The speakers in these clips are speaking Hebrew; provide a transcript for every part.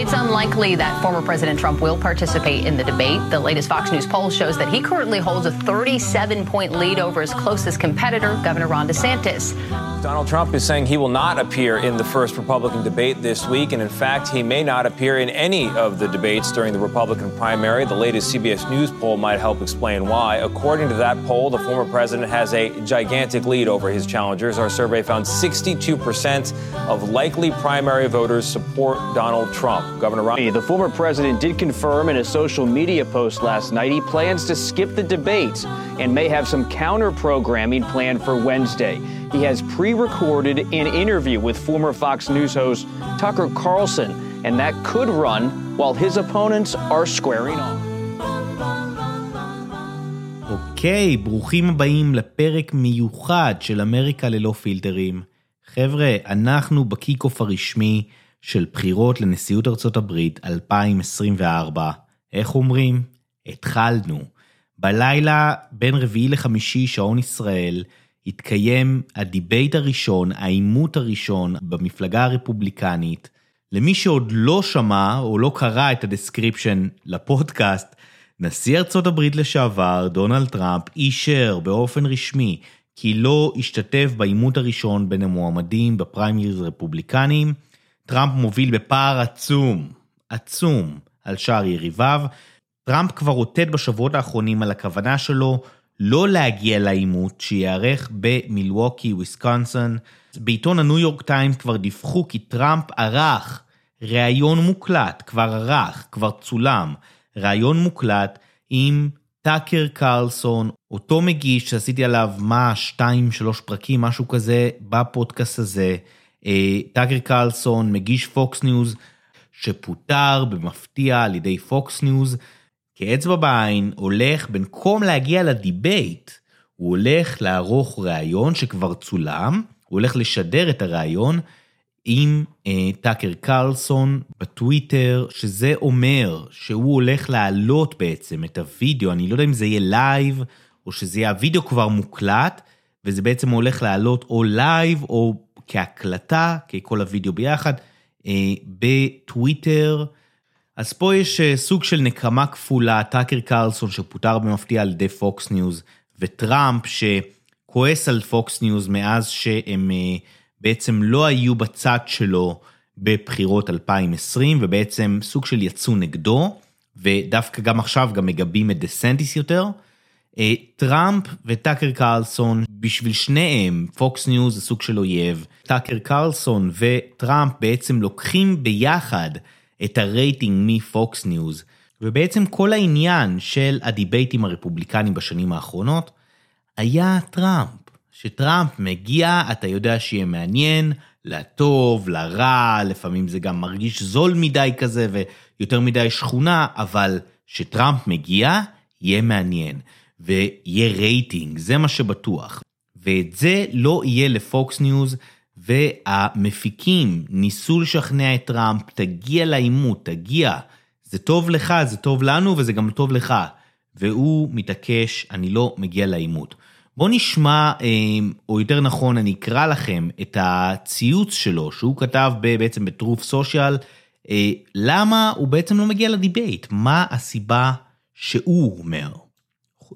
It's unlikely that former President Trump will participate in the debate. The latest Fox News poll shows that he currently holds a 37 point lead over his closest competitor, Governor Ron DeSantis. Donald Trump is saying he will not appear in the first Republican debate this week, and in fact, he may not appear in any of the debates during the Republican primary. The latest CBS News poll might help explain why. According to that poll, the former president has a gigantic lead over his challengers. Our survey found 62% of likely primary voters support Donald Trump. Governor Ron. The former president did confirm in a social media post last night he plans to skip the debate and may have some counter programming planned for Wednesday. He has pre recorded an interview with former Fox News host Tucker Carlson, and that could run while his opponents are squaring off. אוקיי, ברוכים הבאים לפרק מיוחד של אמריקה ללא פילטרים. חבר'ה, אנחנו ב kick-off הרשמי של בחירות לנשיאות ארצות הברית 2024. איך אומרים? התחלנו. בלילה בין רביעי לחמישי שעון ישראל התקיים ה debate הראשון, העימות הראשון במפלגה הרפובליקנית. למי שעוד לא שמע או לא קרא את ה description לפודקאסט, נשיא ארצות הברית לשעבר, דונלד טראמפ, אישר באופן רשמי כי לא ישתתף בעימות הראשון בין המועמדים בפריימריז רפובליקניים. טראמפ מוביל בפער עצום, עצום, על שאר יריביו. טראמפ כבר רוטט בשבועות האחרונים על הכוונה שלו לא להגיע לעימות שייערך במילווקי, וויסקונסין. בעיתון הניו יורק טיימס כבר דיווחו כי טראמפ ערך ראיון מוקלט, כבר ערך, כבר צולם, ראיון מוקלט עם טאקר קרלסון, אותו מגיש שעשיתי עליו מה, שתיים, שלוש פרקים, משהו כזה, בפודקאסט הזה. טאקר קרלסון, מגיש פוקס ניוז, שפוטר במפתיע על ידי פוקס ניוז, כאצבע בעין, הולך, במקום להגיע ל debate, הוא הולך לערוך ראיון שכבר צולם, הוא הולך לשדר את הראיון עם אה, טאקר קרלסון בטוויטר, שזה אומר שהוא הולך להעלות בעצם את הוידאו, אני לא יודע אם זה יהיה live, או שזה יהיה, הוידאו כבר מוקלט, וזה בעצם הולך לעלות או live או כהקלטה, ככל הוידאו ביחד, אה, בטוויטר. אז פה יש אה, סוג של נקמה כפולה, טאקר קרלסון שפוטר במפתיע על ידי פוקס ניוז, וטראמפ שכועס על פוקס ניוז מאז שהם אה, בעצם לא היו בצד שלו בבחירות 2020, ובעצם סוג של יצאו נגדו, ודווקא גם עכשיו גם מגבים את דה סנטיס יותר. אה, טראמפ וטאקר קרלסון, בשביל שניהם, פוקס ניוז זה סוג של אויב. טאקר קרלסון וטראמפ בעצם לוקחים ביחד את הרייטינג מפוקס ניוז, ובעצם כל העניין של הדיבייטים הרפובליקניים בשנים האחרונות היה טראמפ. שטראמפ מגיע, אתה יודע שיהיה מעניין, לטוב, לרע, לפעמים זה גם מרגיש זול מדי כזה ויותר מדי שכונה, אבל שטראמפ מגיע, יהיה מעניין. ויהיה רייטינג, זה מה שבטוח. ואת זה לא יהיה לפוקס ניוז, והמפיקים ניסו לשכנע את טראמפ, תגיע לעימות, תגיע, זה טוב לך, זה טוב לנו וזה גם טוב לך. והוא מתעקש, אני לא מגיע לעימות. בואו נשמע, או יותר נכון, אני אקרא לכם את הציוץ שלו, שהוא כתב בעצם ב Truth Social, למה הוא בעצם לא מגיע לדיבייט, מה הסיבה שהוא אומר.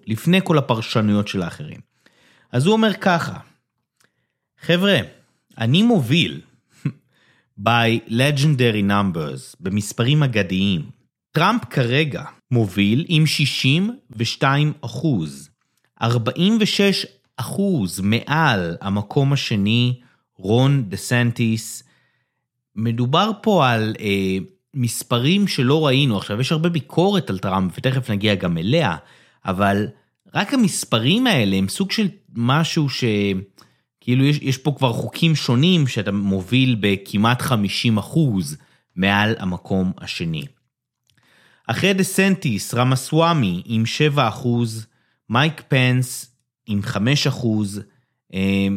לפני כל הפרשנויות של האחרים. אז הוא אומר ככה, חבר'ה, אני מוביל by legendary numbers, במספרים אגדיים. טראמפ כרגע מוביל עם 62 אחוז, 46 אחוז מעל המקום השני, רון דה סנטיס. מדובר פה על אה, מספרים שלא ראינו. עכשיו, יש הרבה ביקורת על טראמפ, ותכף נגיע גם אליה, אבל רק המספרים האלה הם סוג של משהו שכאילו יש, יש פה כבר חוקים שונים שאתה מוביל בכמעט 50 אחוז מעל המקום השני. אחרי דה סנטיס, רמסוואמי עם 7 אחוז, מייק פנס עם 5 אחוז, אה,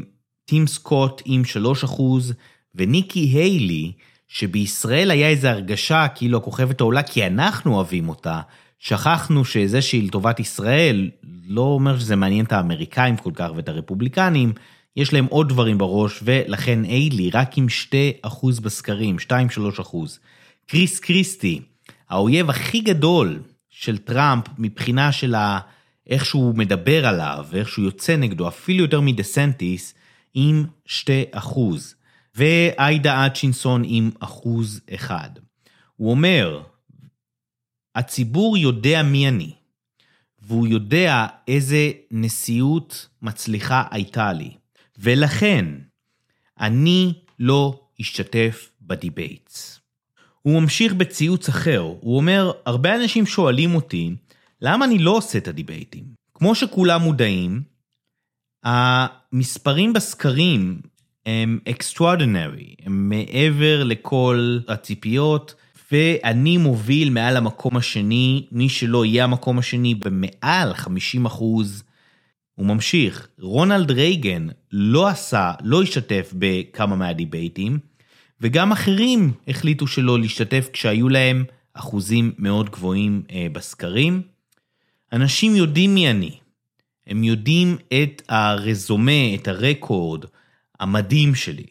טים סקוט עם 3 אחוז, וניקי היילי, שבישראל היה איזו הרגשה כאילו הכוכבת העולה כי אנחנו אוהבים אותה. שכחנו שזה שהיא לטובת ישראל, לא אומר שזה מעניין את האמריקאים כל כך ואת הרפובליקנים, יש להם עוד דברים בראש, ולכן איילי רק עם 2% בסקרים, 2-3%. קריס קריסטי, האויב הכי גדול של טראמפ מבחינה של ה... איך שהוא מדבר עליו, ואיך שהוא יוצא נגדו, אפילו יותר מדסנטיס, עם 2%. ואסה האצ'ינסון עם אחוז אחד. הוא אומר, הציבור יודע מי אני, והוא יודע איזה נשיאות מצליחה הייתה לי, ולכן אני לא אשתתף ב debates. הוא ממשיך בציוץ אחר, הוא אומר, הרבה אנשים שואלים אותי, למה אני לא עושה את הדיבייטים? כמו שכולם מודעים, המספרים בסקרים הם extraordinary, הם מעבר לכל הציפיות, ואני מוביל מעל המקום השני, מי שלא יהיה המקום השני במעל 50 אחוז. הוא ממשיך, רונלד רייגן לא עשה, לא השתתף בכמה מהדיבייטים, וגם אחרים החליטו שלא להשתתף כשהיו להם אחוזים מאוד גבוהים אה, בסקרים. אנשים יודעים מי אני, הם יודעים את הרזומה, את הרקורד המדהים שלי.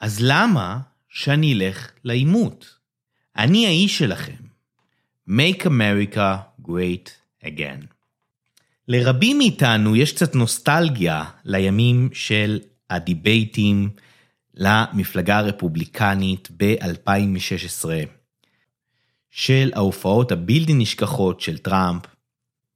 אז למה שאני אלך לעימות? אני האיש שלכם. Make America Great Again. לרבים מאיתנו יש קצת נוסטלגיה לימים של הדיבייטים למפלגה הרפובליקנית ב-2016, של ההופעות הבלתי נשכחות של טראמפ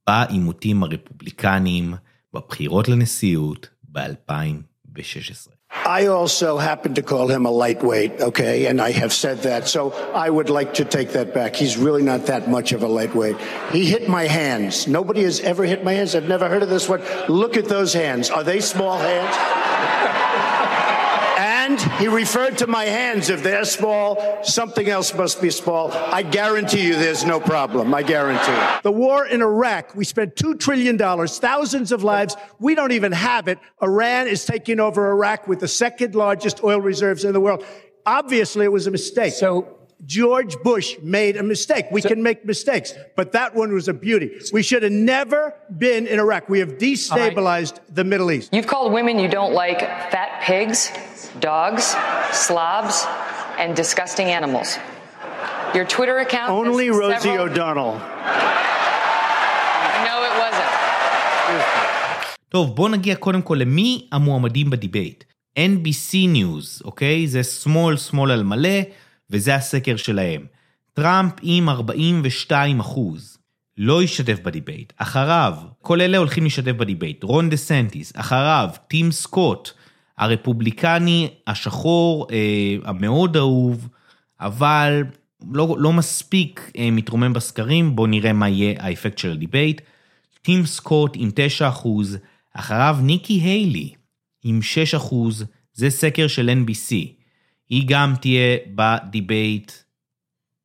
בעימותים הרפובליקניים בבחירות לנשיאות ב-2016. I also happen to call him a lightweight, okay, and I have said that. So I would like to take that back. He's really not that much of a lightweight. He hit my hands. Nobody has ever hit my hands. I've never heard of this one. Look at those hands. Are they small hands? And he referred to my hands. If they're small, something else must be small. I guarantee you there's no problem. I guarantee. it. The war in Iraq, we spent $2 trillion, thousands of lives. We don't even have it. Iran is taking over Iraq with the second largest oil reserves in the world. Obviously, it was a mistake. So George Bush made a mistake. We so, can make mistakes, but that one was a beauty. We should have never been in Iraq. We have destabilized right. the Middle East. You've called women you don't like fat pigs dogs, slobs, and disgusting animals. Your Twitter account. Only Rosie several... O'Donnell. No, it wasn't. טוב, בוא נגיע קודם כל למי המועמדים בדיבייט. NBC News, אוקיי? זה שמאל שמאל על מלא, וזה הסקר שלהם. טראמפ עם 42 אחוז. לא ישתתף ב debate. אחריו, כל אלה הולכים להשתתף ב debate. רון דה סנטיס, אחריו, טים סקוט, הרפובליקני השחור אה, המאוד אהוב, אבל לא, לא מספיק אה, מתרומם בסקרים, בואו נראה מה יהיה האפקט של ה debate. טים סקוט עם 9%, אחריו ניקי היילי עם 6%, זה סקר של NBC. היא גם תהיה ב debate.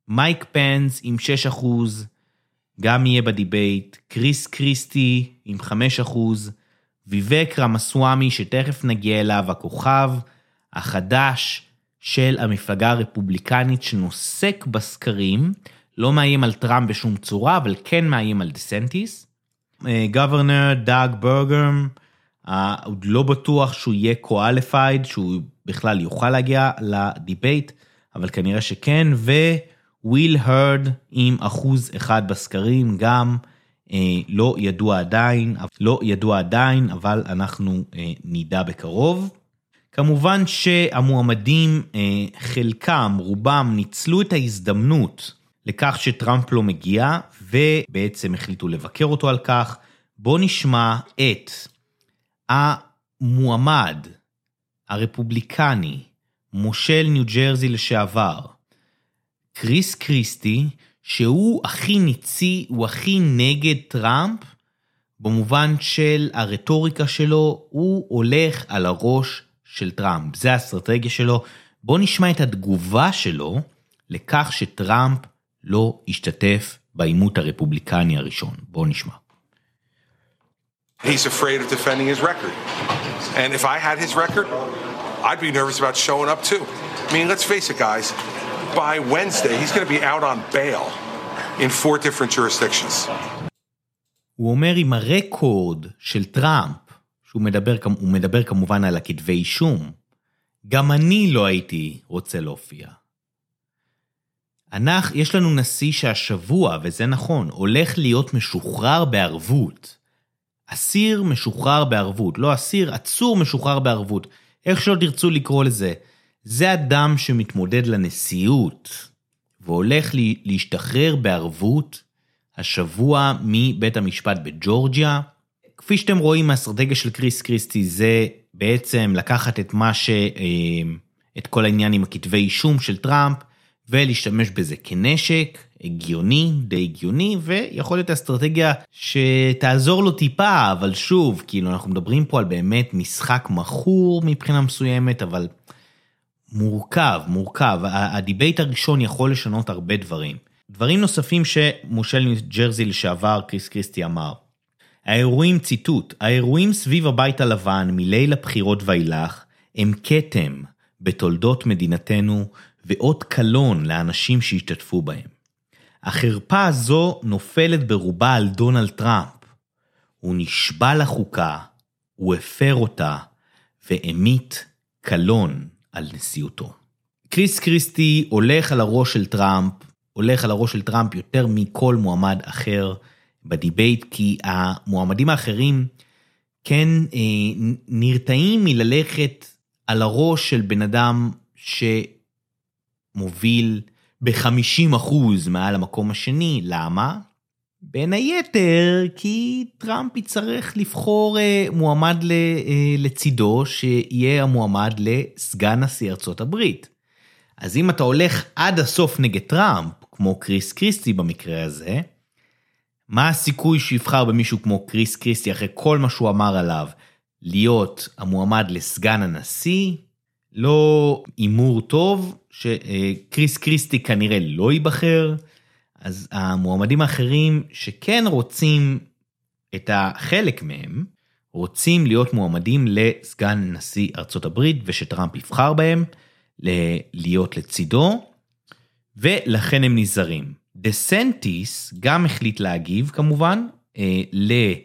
מייק פנס עם 6%, גם יהיה ב debate. קריס קריסטי עם 5%, ויבק רמסוואמי, שתכף נגיע אליו, הכוכב החדש של המפלגה הרפובליקנית שנוסק בסקרים, לא מאיים על טראמפ בשום צורה, אבל כן מאיים על דסנטיס. Governor דאג ברגום, עוד לא בטוח שהוא יהיה qualified, שהוא בכלל יוכל להגיע ל debate, אבל כנראה שכן, וויל הרד עם אחוז אחד בסקרים, גם אה, לא ידוע עדיין, לא ידוע עדיין, אבל אנחנו אה, נדע בקרוב. כמובן שהמועמדים, אה, חלקם, רובם, ניצלו את ההזדמנות לכך שטראמפ לא מגיע, ובעצם החליטו לבקר אותו על כך. בואו נשמע את המועמד הרפובליקני, מושל ניו ג'רזי לשעבר, קריס קריסטי, שהוא הכי ניצי, הוא הכי נגד טראמפ, במובן של הרטוריקה שלו, הוא הולך על הראש של טראמפ, זה האסטרטגיה שלו. בואו נשמע את התגובה שלו לכך שטראמפ לא השתתף בעימות הרפובליקני הראשון. בואו נשמע. He's afraid of defending his record. And if I had his record, I'd be nervous about showing up too. I mean, let's face it, guys. By Wednesday, he's going to be out on bail in four different jurisdictions. הוא אומר עם הרקורד של טראמפ, שהוא מדבר, הוא מדבר כמובן על הכתבי אישום, גם אני לא הייתי רוצה להופיע. אנחנו, יש לנו נשיא שהשבוע, וזה נכון, הולך להיות משוחרר בערבות. אסיר משוחרר בערבות, לא אסיר, עצור משוחרר בערבות. איך שלא תרצו לקרוא לזה. זה אדם שמתמודד לנשיאות, והולך להשתחרר בערבות השבוע מבית המשפט בג'ורג'יה. כפי שאתם רואים מהאסטרטגיה של קריס קריסטי, זה בעצם לקחת את מה ש... אה, את כל העניין עם הכתבי אישום של טראמפ, ולהשתמש בזה כנשק, הגיוני, די הגיוני, ויכול להיות אסטרטגיה שתעזור לו טיפה, אבל שוב, כאילו אנחנו מדברים פה על באמת משחק מכור מבחינה מסוימת, אבל מורכב, מורכב. ה debate הראשון יכול לשנות הרבה דברים. דברים נוספים שמושל ג'רזי לשעבר, קריס קריסטי אמר. האירועים, ציטוט, האירועים סביב הבית הלבן מליל הבחירות ואילך הם כתם בתולדות מדינתנו ואות קלון לאנשים שהשתתפו בהם. החרפה הזו נופלת ברובה על דונלד טראמפ. הוא נשבע לחוקה, הוא הפר אותה, והמיט קלון על נשיאותו. קריס קריסטי הולך על הראש של טראמפ, הולך על הראש של טראמפ יותר מכל מועמד אחר ב debate, כי המועמדים האחרים כן אה, נרתעים מללכת על הראש של בן אדם שמוביל ב-50% מעל המקום השני. למה? בין היתר, כי טראמפ יצטרך לבחור אה, מועמד אה, לצידו, שיהיה המועמד לסגן נשיא ארצות הברית. אז אם אתה הולך עד הסוף נגד טראמפ, כמו קריס קריסטי במקרה הזה, מה הסיכוי שיבחר במישהו כמו קריס קריסטי אחרי כל מה שהוא אמר עליו, להיות המועמד לסגן הנשיא? לא הימור טוב, שקריס קריסטי כנראה לא ייבחר, אז המועמדים האחרים שכן רוצים את החלק מהם, רוצים להיות מועמדים לסגן נשיא ארצות הברית ושטראמפ יבחר בהם, להיות לצידו, ולכן הם נזהרים. דה סנטיס גם החליט להגיב כמובן אה, לאי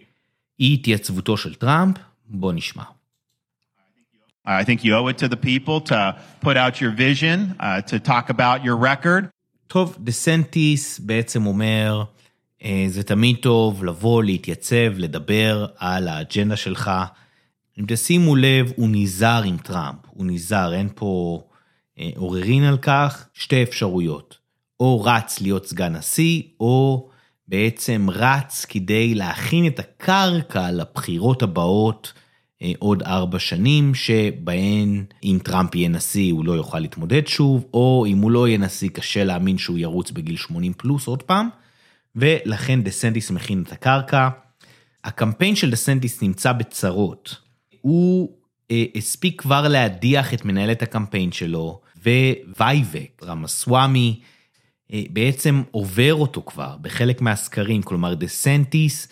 התייצבותו של טראמפ, בוא נשמע. I think you owe it to the people to put out your vision, uh, to talk about your record. טוב, דה סנטיס בעצם אומר, אה, זה תמיד טוב לבוא, להתייצב, לדבר על האג'נדה שלך. אם תשימו לב, הוא נזהר עם טראמפ, הוא נזהר, אין פה אה, עוררין על כך, שתי אפשרויות. או רץ להיות סגן נשיא, או בעצם רץ כדי להכין את הקרקע לבחירות הבאות עוד ארבע שנים, שבהן אם טראמפ יהיה נשיא הוא לא יוכל להתמודד שוב, או אם הוא לא יהיה נשיא קשה להאמין שהוא ירוץ בגיל 80 פלוס עוד פעם, ולכן דה סנטיס מכין את הקרקע. הקמפיין של דה סנטיס נמצא בצרות. הוא אה, הספיק כבר להדיח את מנהלת הקמפיין שלו, ווייבק, רמסוואמי, אה, בעצם עובר אותו כבר בחלק מהסקרים, כלומר דה סנטיס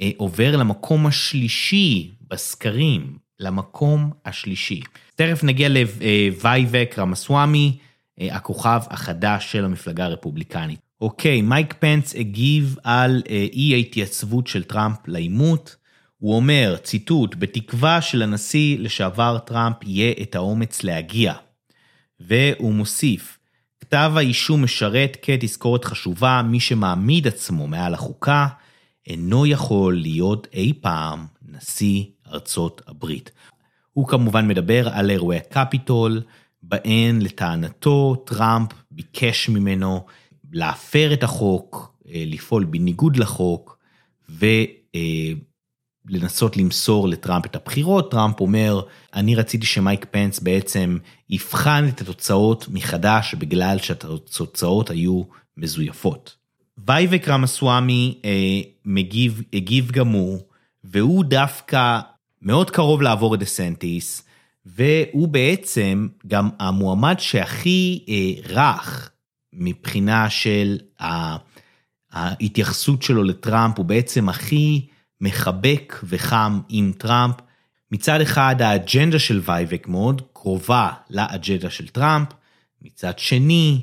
אה, עובר למקום השלישי בסקרים, למקום השלישי. תכף נגיע לווייבק רמסוואמי, אה, הכוכב החדש של המפלגה הרפובליקנית. אוקיי, מייק פנס הגיב על אי ההתייצבות של טראמפ לעימות. הוא אומר, ציטוט, בתקווה שלנשיא לשעבר טראמפ יהיה את האומץ להגיע. והוא מוסיף, כתב האישום משרת כתזכורת חשובה, מי שמעמיד עצמו מעל החוקה, אינו יכול להיות אי פעם נשיא ארצות הברית. הוא כמובן מדבר על אירועי הקפיטול, בהן לטענתו טראמפ ביקש ממנו להפר את החוק, אה, לפעול בניגוד לחוק, ולנסות למסור לטראמפ את הבחירות. טראמפ אומר, אני רציתי שמייק פנס בעצם יבחן את התוצאות מחדש בגלל שהתוצאות היו מזויפות. וייבק רמסוואמי אה, מגיב, הגיב גם הוא, והוא דווקא מאוד קרוב לעבור את דה סנטיס, והוא בעצם גם המועמד שהכי אה, רך מבחינה של ההתייחסות שלו לטראמפ, הוא בעצם הכי מחבק וחם עם טראמפ, מצד אחד האג'נדה של וייבק מאוד קרובה לאג'נדה של טראמפ, מצד שני,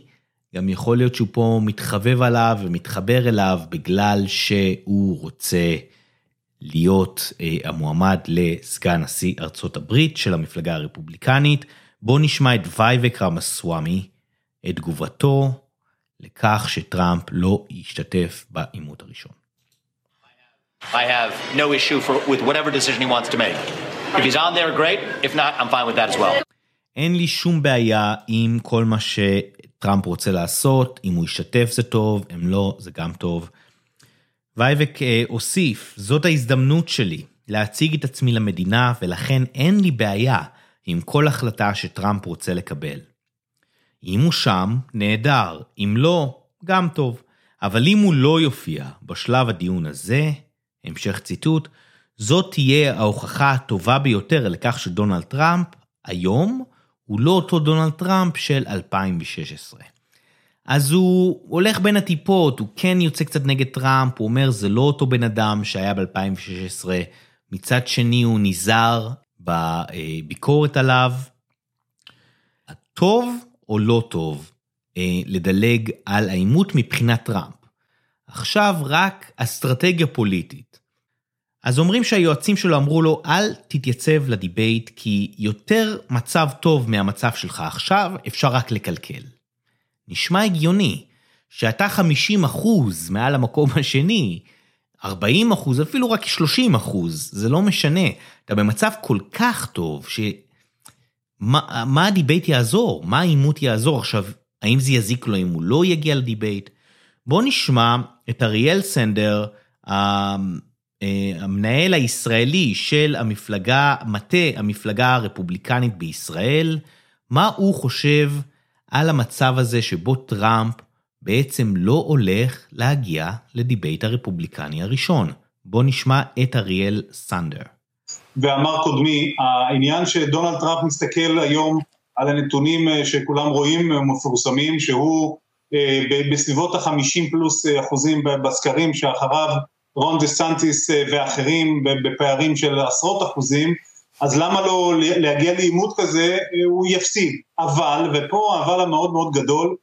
גם יכול להיות שהוא פה מתחבב עליו ומתחבר אליו בגלל שהוא רוצה להיות אה, המועמד לסגן נשיא ארצות הברית של המפלגה הרפובליקנית. בואו נשמע את וייבק רמסוואמי, את תגובתו לכך שטראמפ לא ישתתף בעימות הראשון. I have no issue for, with whatever decision he wants to make. If he's on there, great. If not, I'm fine with that as well. אין לי שום בעיה עם כל מה שטראמפ רוצה לעשות, אם הוא ישתתף זה טוב, אם לא, זה גם טוב. וייבק הוסיף, זאת ההזדמנות שלי להציג את עצמי למדינה, ולכן אין לי בעיה עם כל החלטה שטראמפ רוצה לקבל. אם הוא שם, נהדר, אם לא, גם טוב. אבל אם הוא לא יופיע בשלב הדיון הזה, המשך ציטוט, זאת תהיה ההוכחה הטובה ביותר לכך שדונלד טראמפ היום הוא לא אותו דונלד טראמפ של 2016. אז הוא הולך בין הטיפות, הוא כן יוצא קצת נגד טראמפ, הוא אומר זה לא אותו בן אדם שהיה ב-2016, מצד שני הוא נזהר בביקורת עליו. טוב או לא טוב אה, לדלג על העימות מבחינת טראמפ. עכשיו רק אסטרטגיה פוליטית. אז אומרים שהיועצים שלו אמרו לו, אל תתייצב לדיבייט, כי יותר מצב טוב מהמצב שלך עכשיו, אפשר רק לקלקל. נשמע הגיוני, שאתה 50 אחוז מעל המקום השני, 40 אחוז, אפילו רק 30 אחוז, זה לא משנה. אתה במצב כל כך טוב, ש... מה, מה ה debate יעזור? מה העימות יעזור? עכשיו, האם זה יזיק לו אם הוא לא יגיע ל debate? בואו נשמע את אריאל סנדר, המנהל הישראלי של המפלגה, מטה המפלגה הרפובליקנית בישראל, מה הוא חושב על המצב הזה שבו טראמפ בעצם לא הולך להגיע ל debate הרפובליקני הראשון. בואו נשמע את אריאל סנדר. ואמר קודמי, העניין שדונלד טראמפ מסתכל היום על הנתונים אה, שכולם רואים אה, מפורסמים, שהוא אה, בסביבות ה-50 פלוס אחוזים בסקרים שאחריו רון דה סנטיס ואחרים בפערים של עשרות אחוזים, אז למה לא להגיע לעימות כזה, הוא יפסיד. אבל, ופה האבל המאוד מאוד גדול,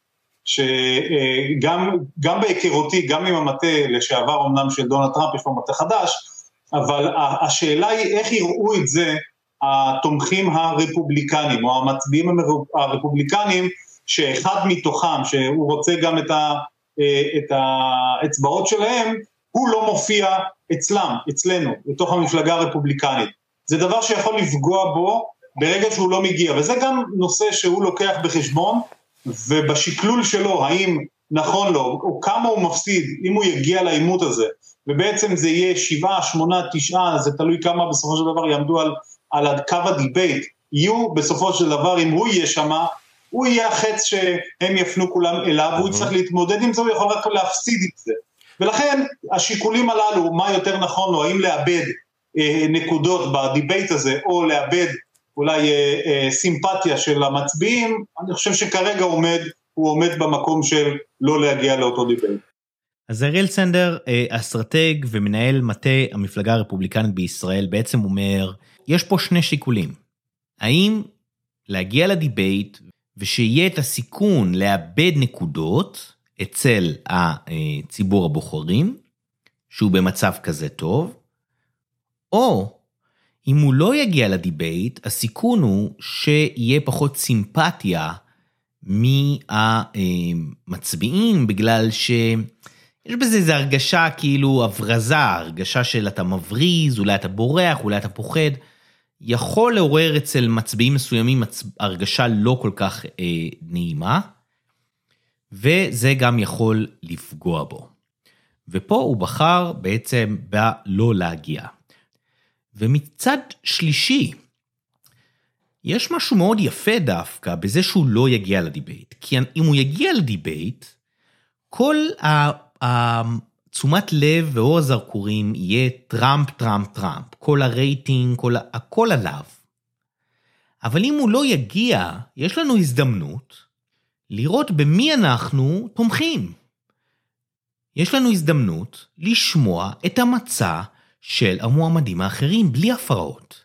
שגם בהיכרותי, גם עם המטה לשעבר אמנם של דונלד טראמפ, יש פה מטה חדש, אבל השאלה היא איך יראו את זה התומכים הרפובליקנים או המצביעים הרפובליקנים שאחד מתוכם שהוא רוצה גם את, ה, את האצבעות שלהם הוא לא מופיע אצלם, אצלנו, בתוך המפלגה הרפובליקנית. זה דבר שיכול לפגוע בו ברגע שהוא לא מגיע וזה גם נושא שהוא לוקח בחשבון ובשקלול שלו האם נכון לו או כמה הוא מפסיד אם הוא יגיע לעימות הזה. ובעצם זה יהיה שבעה, שמונה, תשעה, זה תלוי כמה בסופו של דבר יעמדו על, על קו ה debate, יהיו בסופו של דבר, אם הוא יהיה שמה, הוא יהיה החץ שהם יפנו כולם אליו, והוא יצטרך להתמודד עם זה, הוא יכול רק להפסיד את זה. ולכן השיקולים הללו, מה יותר נכון לו, האם לאבד נקודות בדיבייט הזה, או לאבד אולי אה, אה, סימפתיה של המצביעים, אני חושב שכרגע עומד, הוא עומד במקום של לא להגיע לאותו דיבייט. אז אריאל סנדר, אה, אסטרטג ומנהל מטה המפלגה הרפובליקנית בישראל, בעצם אומר, יש פה שני שיקולים. האם להגיע לדיבייט ושיהיה את הסיכון לאבד נקודות אצל הציבור הבוחרים, שהוא במצב כזה טוב, או אם הוא לא יגיע לדיבייט, הסיכון הוא שיהיה פחות סימפתיה מהמצביעים, בגלל ש... יש בזה איזו הרגשה כאילו הברזה, הרגשה של אתה מבריז, אולי אתה בורח, אולי אתה פוחד. יכול לעורר אצל מצביעים מסוימים הרגשה לא כל כך אה, נעימה, וזה גם יכול לפגוע בו. ופה הוא בחר בעצם בלא להגיע. ומצד שלישי, יש משהו מאוד יפה דווקא בזה שהוא לא יגיע לדיבייט. כי אם הוא יגיע לדיבייט, כל התשומת לב ואור הזרקורים יהיה טראמפ, טראמפ, טראמפ. כל הרייטינג, כל, הכל עליו. אבל אם הוא לא יגיע, יש לנו הזדמנות לראות במי אנחנו תומכים. יש לנו הזדמנות לשמוע את המצע של המועמדים האחרים בלי הפרעות.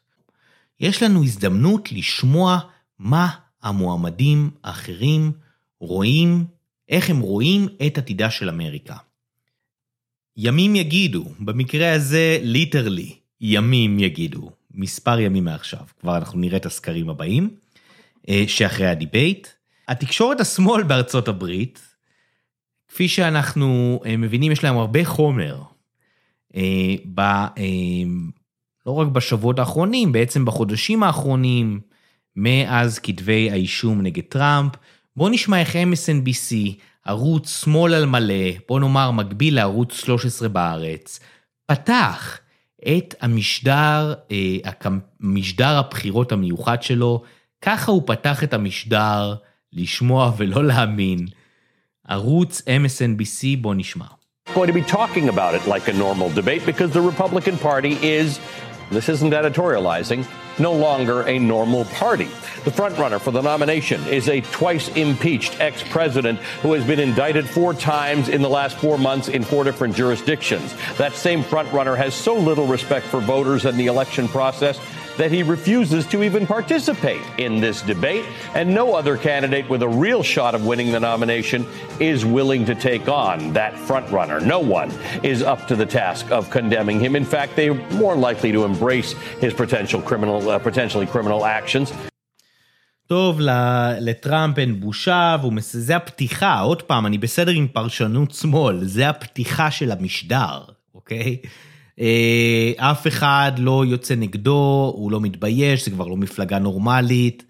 יש לנו הזדמנות לשמוע מה המועמדים האחרים רואים, איך הם רואים את עתידה של אמריקה. ימים יגידו, במקרה הזה ליטרלי, ימים יגידו, מספר ימים מעכשיו, כבר אנחנו נראה את הסקרים הבאים, אה, שאחרי הדיבייט. התקשורת השמאל בארצות הברית, כפי שאנחנו אה, מבינים, יש להם הרבה חומר. אה, ב, לא רק בשבועות האחרונים, בעצם בחודשים האחרונים, מאז כתבי האישום נגד טראמפ. בואו נשמע איך MSNBC, ערוץ שמאל על מלא, בוא נאמר מקביל לערוץ 13 בארץ, פתח את המשדר, אה, משדר הבחירות המיוחד שלו, ככה הוא פתח את המשדר, לשמוע ולא להאמין. ערוץ MSNBC, בוא נשמע. Going to be talking about it like a normal debate because the Republican Party is, this isn't editorializing, no longer a normal party. The frontrunner for the nomination is a twice impeached ex president who has been indicted four times in the last four months in four different jurisdictions. That same frontrunner has so little respect for voters and the election process that he refuses to even participate in this debate, and no other candidate with a real shot of winning the nomination is willing to take on that frontrunner. No one is up to the task of condemning him. In fact, they're more likely to embrace his potential criminal, uh, potentially criminal actions. טוב, לטראמפ אין בושה, זה הפתיחה, עוד פעם, אני בסדר עם פרשנות שמאל, זה הפתיחה של המשדר, אוקיי? אה, אף אחד לא יוצא נגדו, הוא לא מתבייש, זה כבר לא מפלגה נורמלית.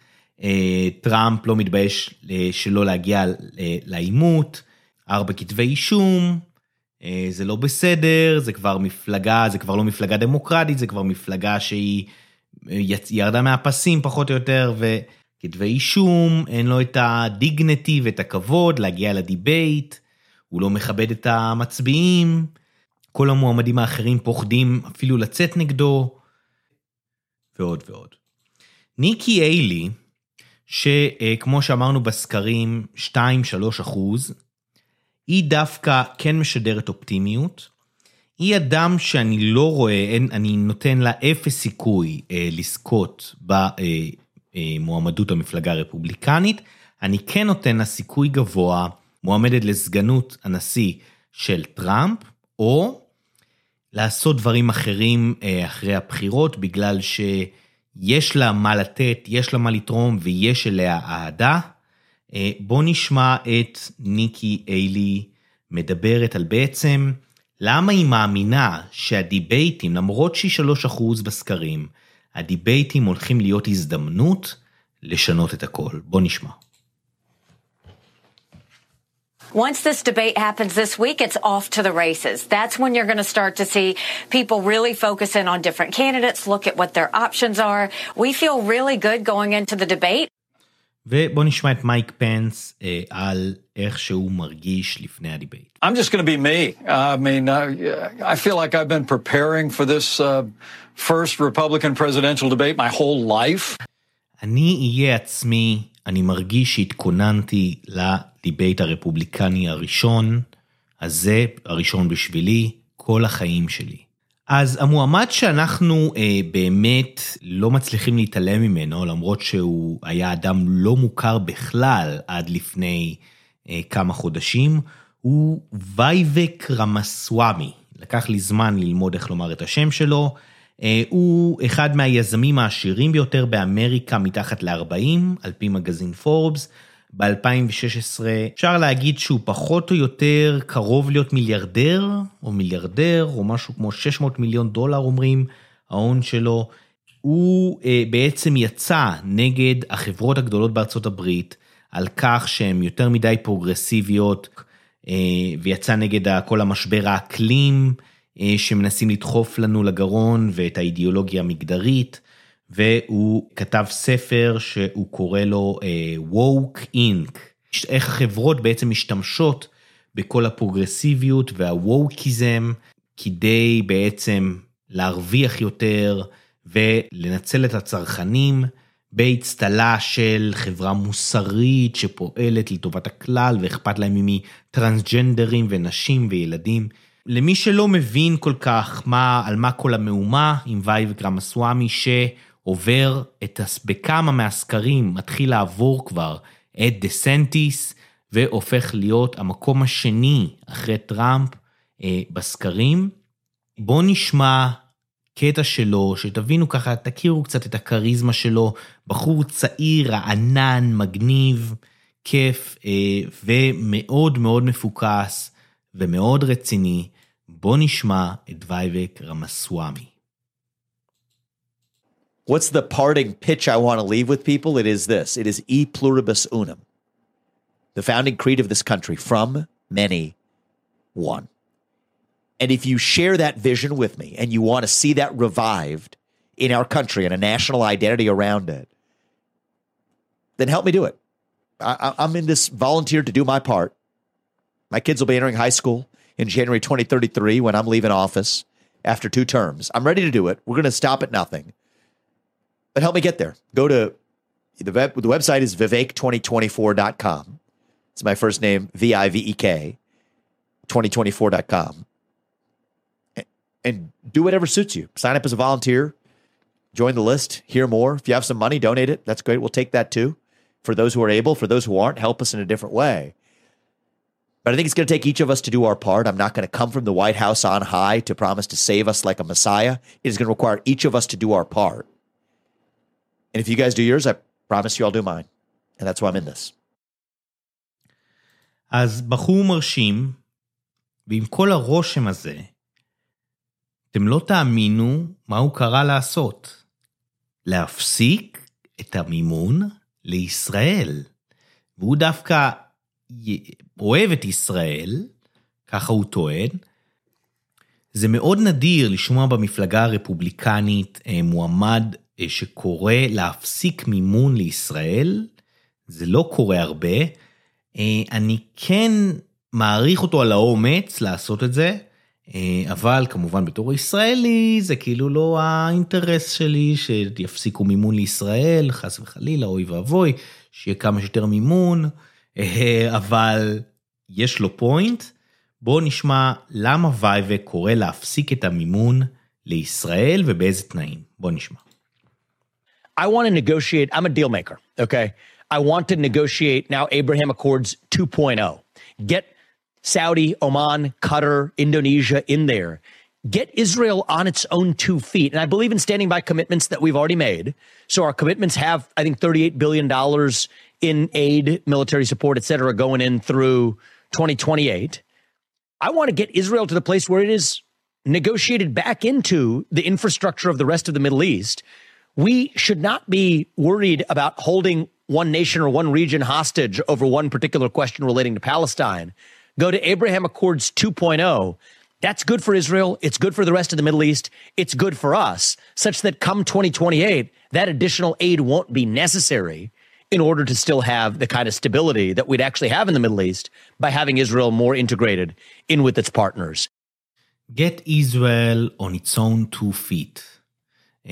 אה, טראמפ לא מתבייש אה, שלא להגיע לעימות, ארבע כתבי אישום, זה לא בסדר, זה כבר מפלגה, זה כבר לא מפלגה דמוקרטית, זה כבר מפלגה שהיא ירדה מהפסים פחות או יותר, וכתבי אישום, אין לו את הדיגנטי ואת הכבוד להגיע לדיבייט, הוא לא מכבד את המצביעים. כל המועמדים האחרים פוחדים אפילו לצאת נגדו, ועוד ועוד. ניקי איילי, שכמו שאמרנו בסקרים 2-3 אחוז, היא דווקא כן משדרת אופטימיות. היא אדם שאני לא רואה, אני נותן לה אפס סיכוי אה, לזכות במועמדות המפלגה הרפובליקנית. אני כן נותן לה סיכוי גבוה, מועמדת לסגנות הנשיא של טראמפ, או לעשות דברים אחרים אה, אחרי הבחירות, בגלל שיש לה מה לתת, יש לה מה לתרום ויש אליה אהדה. אה, בואו נשמע את ניקי איילי מדברת על בעצם למה היא מאמינה שהדיבייטים, למרות שהיא 3% בסקרים, הדיבייטים הולכים להיות הזדמנות לשנות את הכל. בואו נשמע. Once this debate happens this week, it's off to the races. That's when you're going to start to see people really focus in on different candidates, look at what their options are. We feel really good going into the debate. ובוא נשמע את מייק פנס אה, על איך שהוא מרגיש לפני הדיבייט. I'm just going to be me. I mean, uh, I feel like I've been preparing for this uh, first Republican presidential debate my whole life. אני אהיה עצמי, אני מרגיש שהתכוננתי הדיבייט הרפובליקני הראשון, הזה, הראשון בשבילי, כל החיים שלי. אז המועמד שאנחנו אה, באמת לא מצליחים להתעלם ממנו, למרות שהוא היה אדם לא מוכר בכלל עד לפני אה, כמה חודשים, הוא וייבק רמסוואמי. לקח לי זמן ללמוד איך לומר את השם שלו. אה, הוא אחד מהיזמים העשירים ביותר באמריקה מתחת ל-40, על פי מגזין פורבס. ב-2016, אפשר להגיד שהוא פחות או יותר קרוב להיות מיליארדר, או מיליארדר, או משהו כמו 600 מיליון דולר אומרים, ההון שלו. הוא אה, בעצם יצא נגד החברות הגדולות בארצות הברית, על כך שהן יותר מדי פרוגרסיביות, אה, ויצא נגד כל המשבר האקלים, אה, שמנסים לדחוף לנו לגרון, ואת האידיאולוגיה המגדרית. והוא כתב ספר שהוא קורא לו uh, Woke Inc. איך החברות בעצם משתמשות בכל הפרוגרסיביות והווקיזם כדי בעצם להרוויח יותר ולנצל את הצרכנים באצטלה של חברה מוסרית שפועלת לטובת הכלל ואכפת להם מטרנסג'נדרים ונשים וילדים. למי שלא מבין כל כך מה, על מה כל המהומה עם וייבק רמסוואמי. עובר את, בכמה מהסקרים, מתחיל לעבור כבר את דה סנטיס, והופך להיות המקום השני אחרי טראמפ אה, בסקרים. בואו נשמע קטע שלו, שתבינו ככה, תכירו קצת את הכריזמה שלו, בחור צעיר, רענן, מגניב, כיף, אה, ומאוד מאוד מפוקס, ומאוד רציני. בואו נשמע את וייבק רמסוואמי. What's the parting pitch I want to leave with people? It is this it is e pluribus unum, the founding creed of this country from many, one. And if you share that vision with me and you want to see that revived in our country and a national identity around it, then help me do it. I, am in this volunteer to do my part. My kids will be entering high school in January 2033 when I'm leaving office after two terms. I'm ready to do it. We're going to stop at nothing. But help me get there. Go to the, web, the website is vivek2024.com. It's my first name, V I V E K, 2024.com. And, and do whatever suits you. Sign up as a volunteer, join the list, hear more. If you have some money, donate it. That's great. We'll take that too. For those who are able, for those who aren't, help us in a different way. But I think it's going to take each of us to do our part. I'm not going to come from the White House on high to promise to save us like a Messiah. It is going to require each of us to do our part. And if you guys do yours, I promise you I'll do mine. And that's why I'm in this. אז בחור מרשים, ועם כל הרושם הזה, אתם לא תאמינו מה הוא קרא לעשות. להפסיק את המימון לישראל. והוא דווקא אוהב את ישראל, ככה הוא טוען. זה מאוד נדיר לשמוע במפלגה הרפובליקנית אה, מועמד שקורא להפסיק מימון לישראל, זה לא קורה הרבה. אה, אני כן מעריך אותו על האומץ לעשות את זה, אה, אבל כמובן בתור ישראלי זה כאילו לא האינטרס שלי שיפסיקו מימון לישראל, חס וחלילה, אוי ואבוי, שיהיה כמה שיותר מימון, אבל יש לו פוינט. בואו נשמע למה וייבה קורא להפסיק את המימון לישראל ובאיזה תנאים. בואו נשמע. I want to negotiate. I'm a deal maker. Okay. I want to negotiate now Abraham Accords 2.0. Get Saudi, Oman, Qatar, Indonesia in there. Get Israel on its own two feet. And I believe in standing by commitments that we've already made. So our commitments have, I think, $38 billion in aid, military support, et cetera, going in through 2028. I want to get Israel to the place where it is negotiated back into the infrastructure of the rest of the Middle East we should not be worried about holding one nation or one region hostage over one particular question relating to Palestine. Go to Abraham Accords 2.0. That's good for Israel. It's good for the rest of the Middle East. It's good for us, such that come 2028, that additional aid won't be necessary in order to still have the kind of stability that we'd actually have in the Middle East by having Israel more integrated in with its partners. Get Israel on its own two feet.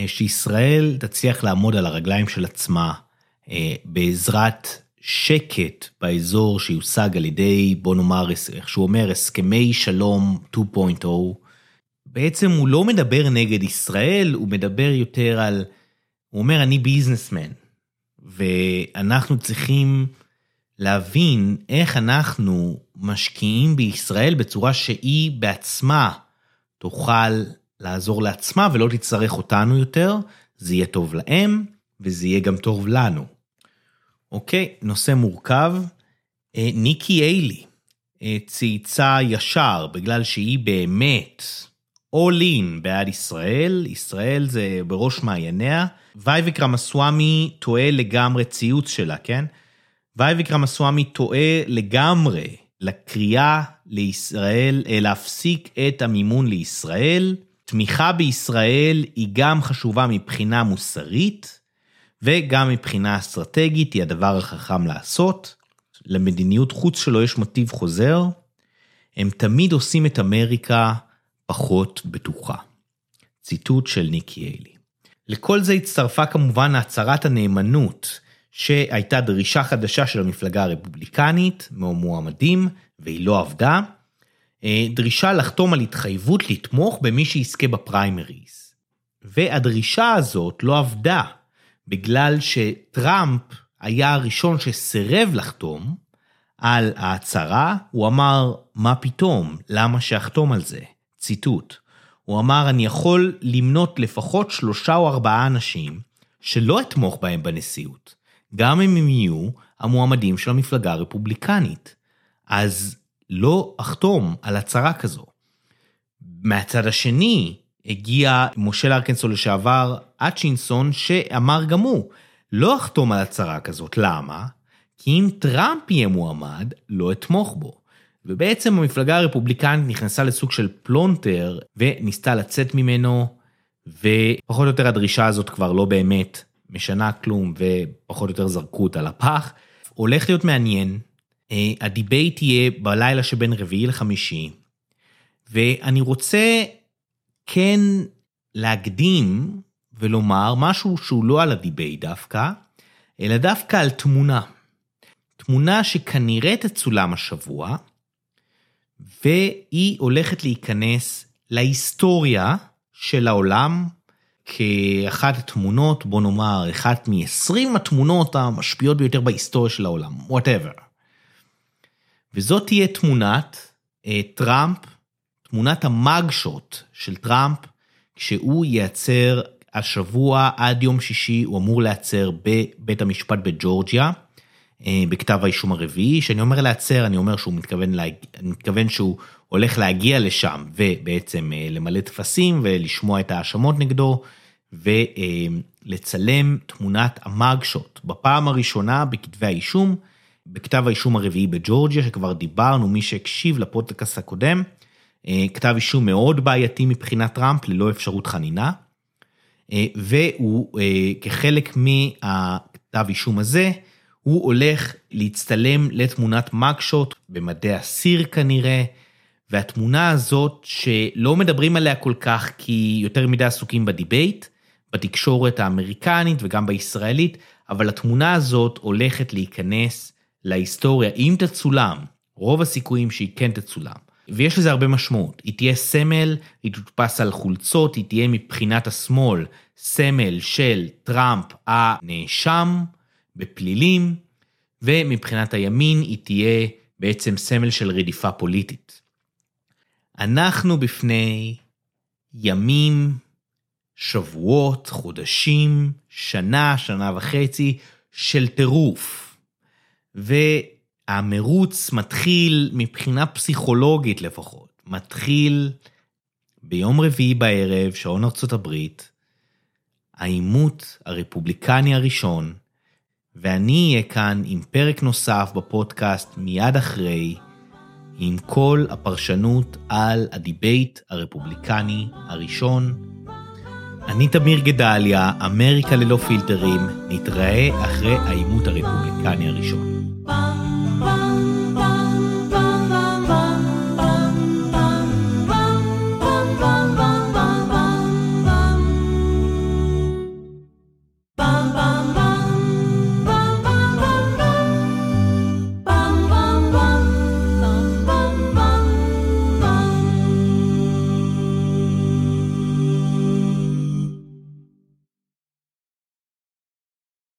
שישראל תצליח לעמוד על הרגליים של עצמה בעזרת שקט באזור שיושג על ידי, בוא נאמר, איך שהוא אומר, הסכמי שלום 2.0. בעצם הוא לא מדבר נגד ישראל, הוא מדבר יותר על, הוא אומר, אני ביזנסמן, ואנחנו צריכים להבין איך אנחנו משקיעים בישראל בצורה שהיא בעצמה תוכל לעזור לעצמה ולא תצטרך אותנו יותר, זה יהיה טוב להם וזה יהיה גם טוב לנו. אוקיי, נושא מורכב. אה, ניקי איילי אה, צייצה ישר בגלל שהיא באמת all in בעד ישראל, ישראל זה בראש מעייניה. וייבק רמסוואמי טועה לגמרי ציוץ שלה, כן? וייבק רמסוואמי טועה לגמרי לקריאה לישראל, אה, להפסיק את המימון לישראל. תמיכה בישראל היא גם חשובה מבחינה מוסרית, וגם מבחינה אסטרטגית היא הדבר החכם לעשות. למדיניות חוץ שלו יש מוטיב חוזר, הם תמיד עושים את אמריקה פחות בטוחה. ציטוט של ניקי איילי. לכל זה הצטרפה כמובן הצהרת הנאמנות, שהייתה דרישה חדשה של המפלגה הרפובליקנית מהמועמדים, והיא לא עבדה, דרישה לחתום על התחייבות לתמוך במי שיזכה בפריימריז. והדרישה הזאת לא עבדה, בגלל שטראמפ היה הראשון שסירב לחתום על ההצהרה, הוא אמר, מה פתאום, למה שאחתום על זה? ציטוט. הוא אמר, אני יכול למנות לפחות שלושה או ארבעה אנשים שלא אתמוך בהם בנשיאות, גם אם הם יהיו המועמדים של המפלגה הרפובליקנית. אז לא אחתום על הצהרה כזו. מהצד השני, הגיע מושל ארקנסו לשעבר, אצ'ינסון, שאמר גם הוא, לא אחתום על הצהרה כזאת. למה? כי אם טראמפ יהיה מועמד, לא אתמוך בו. ובעצם המפלגה הרפובליקנית נכנסה לסוג של פלונטר וניסתה לצאת ממנו, ופחות או יותר הדרישה הזאת כבר לא באמת משנה כלום, ופחות או יותר זרקו אותה לפח. הולך להיות מעניין, הדיבייט יהיה בלילה שבין רביעי לחמישי, ואני רוצה כן להקדים ולומר משהו שהוא לא על הדיבייט דווקא, אלא דווקא על תמונה. תמונה שכנראה תצולם השבוע, והיא הולכת להיכנס להיסטוריה של העולם כאחת התמונות, בוא נאמר, אחת מ-20 התמונות המשפיעות ביותר בהיסטוריה של העולם, whatever. וזאת תהיה תמונת אה, טראמפ, תמונת המאגשוט של טראמפ, כשהוא ייצר השבוע עד יום שישי, הוא אמור להיעצר בבית המשפט בג'ורג'יה. אה, בכתב האישום הרביעי, שאני אומר להצר, אני אומר שהוא מתכוון, לה... מתכוון שהוא הולך להגיע לשם ובעצם אה, למלא טפסים ולשמוע את ההאשמות נגדו ולצלם תמונת המאגשוט בפעם הראשונה בכתבי האישום, בכתב האישום הרביעי בג'ורג'יה, שכבר דיברנו, מי שהקשיב לפודקאסט הקודם, אה, כתב אישום מאוד בעייתי מבחינת טראמפ, ללא אפשרות חנינה, והוא כחלק מהכתב אישום הזה, הוא הולך להצטלם לתמונת mugshot במדי אסיר כנראה, והתמונה הזאת שלא מדברים עליה כל כך כי יותר מדי עסוקים בדיבייט, בתקשורת האמריקנית וגם בישראלית, אבל התמונה הזאת הולכת להיכנס להיסטוריה, אם תצולם, רוב הסיכויים שהיא כן תצולם. ויש לזה הרבה משמעות, היא תהיה סמל, היא תודפס על חולצות, היא תהיה מבחינת השמאל סמל של טראמפ הנאשם, בפלילים, ומבחינת הימין היא תהיה בעצם סמל של רדיפה פוליטית. אנחנו בפני ימים, שבועות, חודשים, שנה, שנה וחצי של טירוף. והמרוץ מתחיל מבחינה פסיכולוגית לפחות, מתחיל ביום רביעי בערב, שעון ארצות הברית, העימות הרפובליקני הראשון ואני אהיה כאן עם פרק נוסף בפודקאסט מיד אחרי, עם כל הפרשנות על הדיבייט הרפובליקני הראשון. אני תמיר גדליה, אמריקה ללא פילטרים, נתראה אחרי העימות הרפובליקני הראשון. Bum.